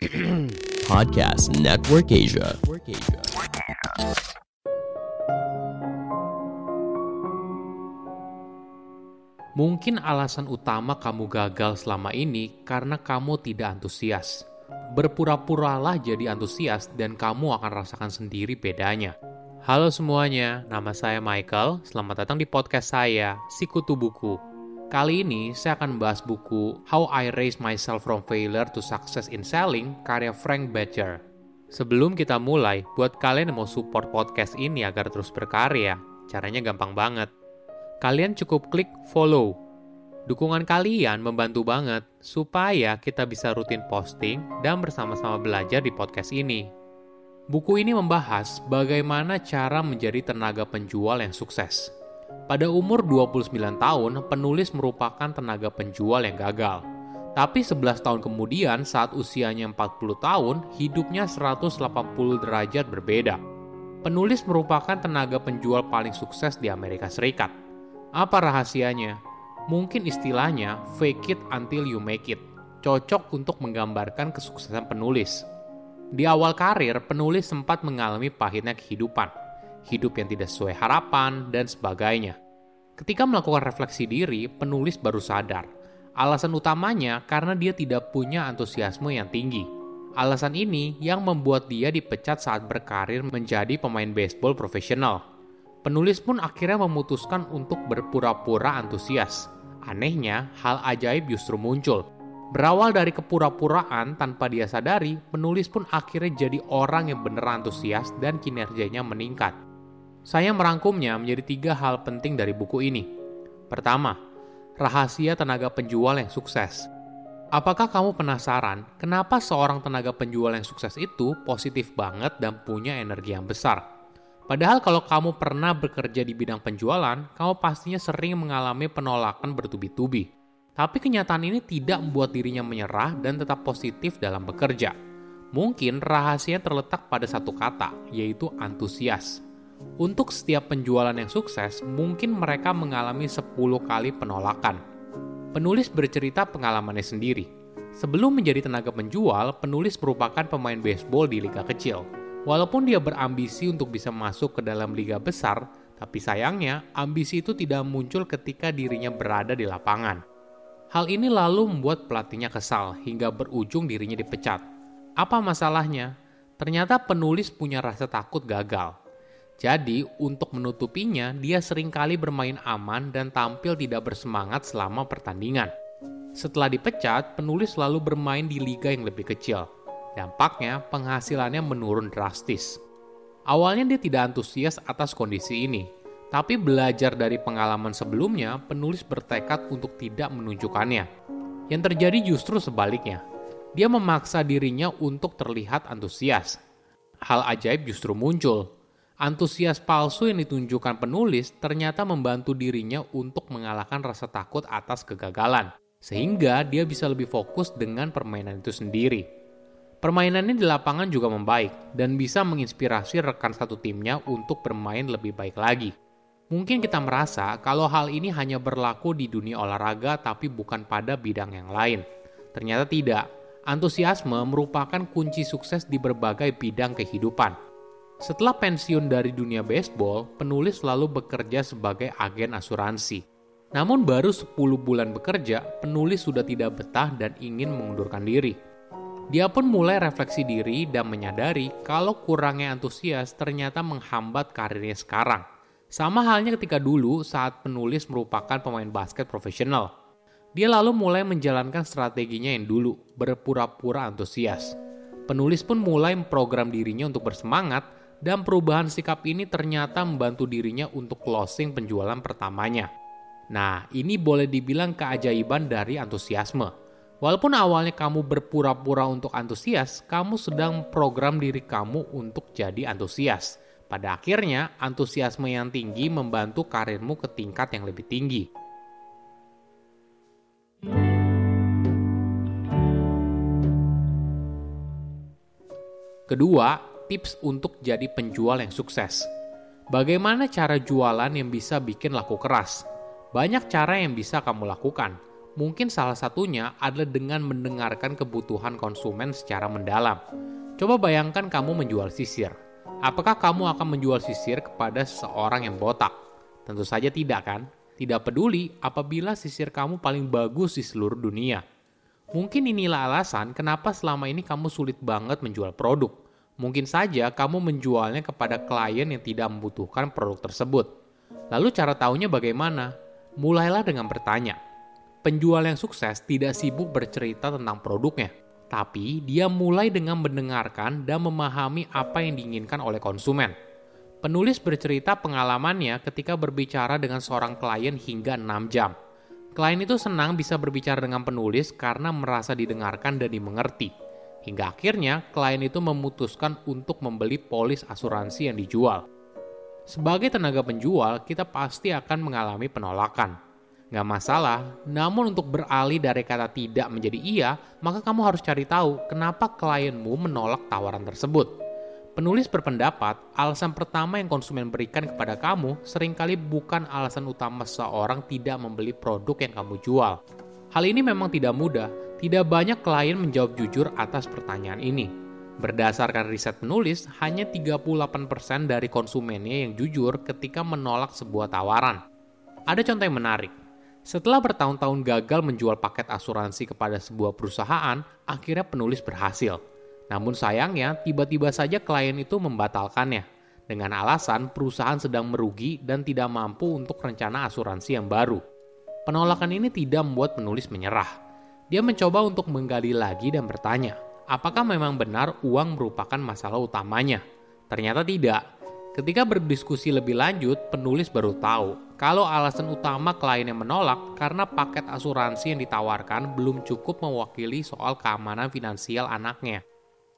Podcast Network Asia. Mungkin alasan utama kamu gagal selama ini karena kamu tidak antusias. Berpura-puralah jadi antusias dan kamu akan rasakan sendiri bedanya. Halo semuanya, nama saya Michael. Selamat datang di podcast saya, Sikutu Buku. Kali ini saya akan membahas buku How I Raised Myself from Failure to Success in Selling karya Frank Bettger. Sebelum kita mulai, buat kalian yang mau support podcast ini agar terus berkarya, caranya gampang banget. Kalian cukup klik follow. Dukungan kalian membantu banget supaya kita bisa rutin posting dan bersama-sama belajar di podcast ini. Buku ini membahas bagaimana cara menjadi tenaga penjual yang sukses. Pada umur 29 tahun, penulis merupakan tenaga penjual yang gagal. Tapi 11 tahun kemudian saat usianya 40 tahun, hidupnya 180 derajat berbeda. Penulis merupakan tenaga penjual paling sukses di Amerika Serikat. Apa rahasianya? Mungkin istilahnya fake it until you make it. Cocok untuk menggambarkan kesuksesan penulis. Di awal karir, penulis sempat mengalami pahitnya kehidupan hidup yang tidak sesuai harapan, dan sebagainya. Ketika melakukan refleksi diri, penulis baru sadar. Alasan utamanya karena dia tidak punya antusiasme yang tinggi. Alasan ini yang membuat dia dipecat saat berkarir menjadi pemain baseball profesional. Penulis pun akhirnya memutuskan untuk berpura-pura antusias. Anehnya, hal ajaib justru muncul. Berawal dari kepura-puraan tanpa dia sadari, penulis pun akhirnya jadi orang yang benar antusias dan kinerjanya meningkat. Saya merangkumnya menjadi tiga hal penting dari buku ini. Pertama, rahasia tenaga penjual yang sukses. Apakah kamu penasaran kenapa seorang tenaga penjual yang sukses itu positif banget dan punya energi yang besar? Padahal kalau kamu pernah bekerja di bidang penjualan, kamu pastinya sering mengalami penolakan bertubi-tubi. Tapi kenyataan ini tidak membuat dirinya menyerah dan tetap positif dalam bekerja. Mungkin rahasia terletak pada satu kata, yaitu antusias. Untuk setiap penjualan yang sukses, mungkin mereka mengalami 10 kali penolakan. Penulis bercerita pengalamannya sendiri. Sebelum menjadi tenaga penjual, penulis merupakan pemain baseball di liga kecil. Walaupun dia berambisi untuk bisa masuk ke dalam liga besar, tapi sayangnya ambisi itu tidak muncul ketika dirinya berada di lapangan. Hal ini lalu membuat pelatihnya kesal hingga berujung dirinya dipecat. Apa masalahnya? Ternyata penulis punya rasa takut gagal. Jadi, untuk menutupinya, dia sering kali bermain aman dan tampil tidak bersemangat selama pertandingan. Setelah dipecat, penulis selalu bermain di liga yang lebih kecil. Dampaknya, penghasilannya menurun drastis. Awalnya dia tidak antusias atas kondisi ini, tapi belajar dari pengalaman sebelumnya, penulis bertekad untuk tidak menunjukkannya. Yang terjadi justru sebaliknya. Dia memaksa dirinya untuk terlihat antusias. Hal ajaib justru muncul, Antusias palsu yang ditunjukkan penulis ternyata membantu dirinya untuk mengalahkan rasa takut atas kegagalan, sehingga dia bisa lebih fokus dengan permainan itu sendiri. Permainannya di lapangan juga membaik dan bisa menginspirasi rekan satu timnya untuk bermain lebih baik lagi. Mungkin kita merasa kalau hal ini hanya berlaku di dunia olahraga tapi bukan pada bidang yang lain. Ternyata tidak. Antusiasme merupakan kunci sukses di berbagai bidang kehidupan setelah pensiun dari dunia baseball, penulis selalu bekerja sebagai agen asuransi. Namun baru 10 bulan bekerja, penulis sudah tidak betah dan ingin mengundurkan diri. Dia pun mulai refleksi diri dan menyadari kalau kurangnya antusias ternyata menghambat karirnya sekarang. Sama halnya ketika dulu saat penulis merupakan pemain basket profesional. Dia lalu mulai menjalankan strateginya yang dulu, berpura-pura antusias. Penulis pun mulai memprogram dirinya untuk bersemangat dan perubahan sikap ini ternyata membantu dirinya untuk closing penjualan pertamanya. Nah, ini boleh dibilang keajaiban dari antusiasme. Walaupun awalnya kamu berpura-pura untuk antusias, kamu sedang program diri kamu untuk jadi antusias. Pada akhirnya, antusiasme yang tinggi membantu karirmu ke tingkat yang lebih tinggi. Kedua, tips untuk jadi penjual yang sukses. Bagaimana cara jualan yang bisa bikin laku keras? Banyak cara yang bisa kamu lakukan. Mungkin salah satunya adalah dengan mendengarkan kebutuhan konsumen secara mendalam. Coba bayangkan kamu menjual sisir. Apakah kamu akan menjual sisir kepada seseorang yang botak? Tentu saja tidak kan? Tidak peduli apabila sisir kamu paling bagus di seluruh dunia. Mungkin inilah alasan kenapa selama ini kamu sulit banget menjual produk. Mungkin saja kamu menjualnya kepada klien yang tidak membutuhkan produk tersebut. Lalu cara tahunya bagaimana? Mulailah dengan bertanya, Penjual yang sukses tidak sibuk bercerita tentang produknya, tapi dia mulai dengan mendengarkan dan memahami apa yang diinginkan oleh konsumen. Penulis bercerita pengalamannya ketika berbicara dengan seorang klien hingga 6 jam. Klien itu senang bisa berbicara dengan penulis karena merasa didengarkan dan dimengerti. Hingga akhirnya klien itu memutuskan untuk membeli polis asuransi yang dijual. Sebagai tenaga penjual, kita pasti akan mengalami penolakan Nggak masalah, namun untuk beralih dari kata tidak menjadi iya, maka kamu harus cari tahu kenapa klienmu menolak tawaran tersebut. Penulis berpendapat, alasan pertama yang konsumen berikan kepada kamu sering kali bukan alasan utama seseorang tidak membeli produk yang kamu jual. Hal ini memang tidak mudah, tidak banyak klien menjawab jujur atas pertanyaan ini. Berdasarkan riset penulis, hanya 38% dari konsumennya yang jujur ketika menolak sebuah tawaran. Ada contoh yang menarik. Setelah bertahun-tahun gagal menjual paket asuransi kepada sebuah perusahaan, akhirnya penulis berhasil. Namun sayangnya, tiba-tiba saja klien itu membatalkannya dengan alasan perusahaan sedang merugi dan tidak mampu untuk rencana asuransi yang baru. Penolakan ini tidak membuat penulis menyerah. Dia mencoba untuk menggali lagi dan bertanya, apakah memang benar uang merupakan masalah utamanya? Ternyata tidak. Ketika berdiskusi lebih lanjut, penulis baru tahu kalau alasan utama klien yang menolak karena paket asuransi yang ditawarkan belum cukup mewakili soal keamanan finansial anaknya.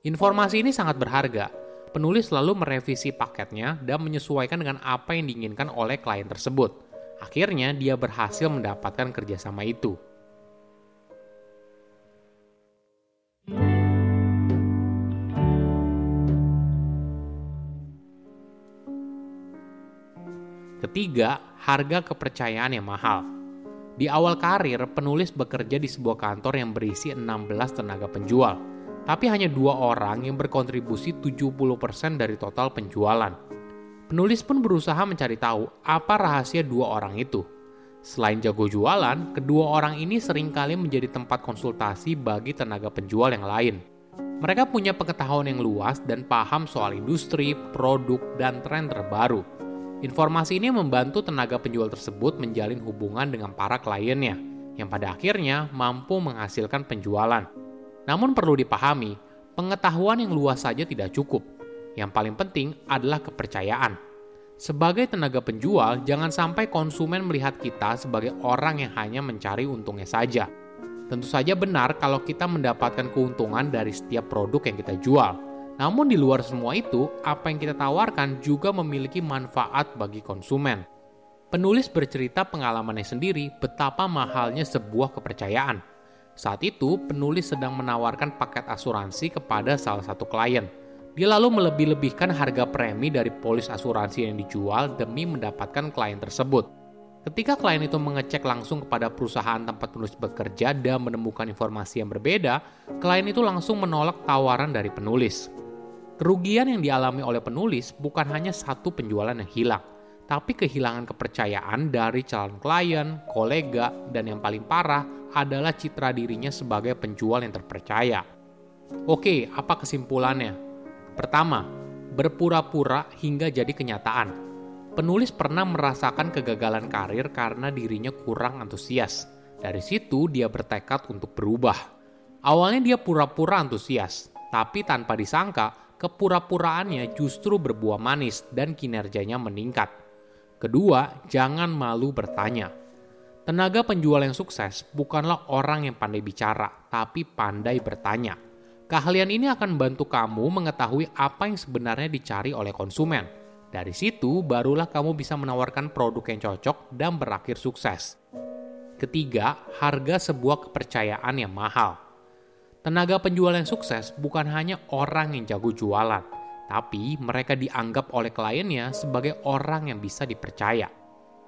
Informasi ini sangat berharga. Penulis selalu merevisi paketnya dan menyesuaikan dengan apa yang diinginkan oleh klien tersebut. Akhirnya, dia berhasil mendapatkan kerjasama itu. Ketiga, harga kepercayaan yang mahal. Di awal karir, penulis bekerja di sebuah kantor yang berisi 16 tenaga penjual, tapi hanya dua orang yang berkontribusi 70% dari total penjualan. Penulis pun berusaha mencari tahu apa rahasia dua orang itu. Selain jago jualan, kedua orang ini sering kali menjadi tempat konsultasi bagi tenaga penjual yang lain. Mereka punya pengetahuan yang luas dan paham soal industri, produk, dan tren terbaru Informasi ini membantu tenaga penjual tersebut menjalin hubungan dengan para kliennya, yang pada akhirnya mampu menghasilkan penjualan. Namun perlu dipahami, pengetahuan yang luas saja tidak cukup. Yang paling penting adalah kepercayaan. Sebagai tenaga penjual, jangan sampai konsumen melihat kita sebagai orang yang hanya mencari untungnya saja. Tentu saja benar kalau kita mendapatkan keuntungan dari setiap produk yang kita jual namun di luar semua itu, apa yang kita tawarkan juga memiliki manfaat bagi konsumen. Penulis bercerita pengalamannya sendiri betapa mahalnya sebuah kepercayaan. Saat itu, penulis sedang menawarkan paket asuransi kepada salah satu klien. Dia lalu melebih-lebihkan harga premi dari polis asuransi yang dijual demi mendapatkan klien tersebut. Ketika klien itu mengecek langsung kepada perusahaan tempat penulis bekerja dan menemukan informasi yang berbeda, klien itu langsung menolak tawaran dari penulis. Kerugian yang dialami oleh penulis bukan hanya satu penjualan yang hilang, tapi kehilangan kepercayaan dari calon klien, kolega, dan yang paling parah adalah citra dirinya sebagai penjual yang terpercaya. Oke, apa kesimpulannya? Pertama, berpura-pura hingga jadi kenyataan. Penulis pernah merasakan kegagalan karir karena dirinya kurang antusias. Dari situ dia bertekad untuk berubah. Awalnya dia pura-pura antusias, tapi tanpa disangka kepura-puraannya justru berbuah manis dan kinerjanya meningkat. Kedua, jangan malu bertanya. Tenaga penjual yang sukses bukanlah orang yang pandai bicara, tapi pandai bertanya. Keahlian ini akan membantu kamu mengetahui apa yang sebenarnya dicari oleh konsumen. Dari situ, barulah kamu bisa menawarkan produk yang cocok dan berakhir sukses. Ketiga, harga sebuah kepercayaan yang mahal. Tenaga penjual yang sukses bukan hanya orang yang jago jualan, tapi mereka dianggap oleh kliennya sebagai orang yang bisa dipercaya.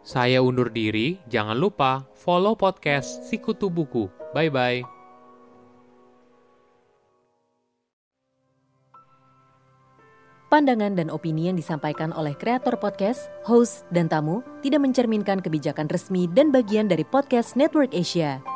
Saya undur diri, jangan lupa follow podcast Sikutu Buku. Bye-bye. Pandangan dan opini yang disampaikan oleh kreator podcast, host, dan tamu tidak mencerminkan kebijakan resmi dan bagian dari podcast Network Asia.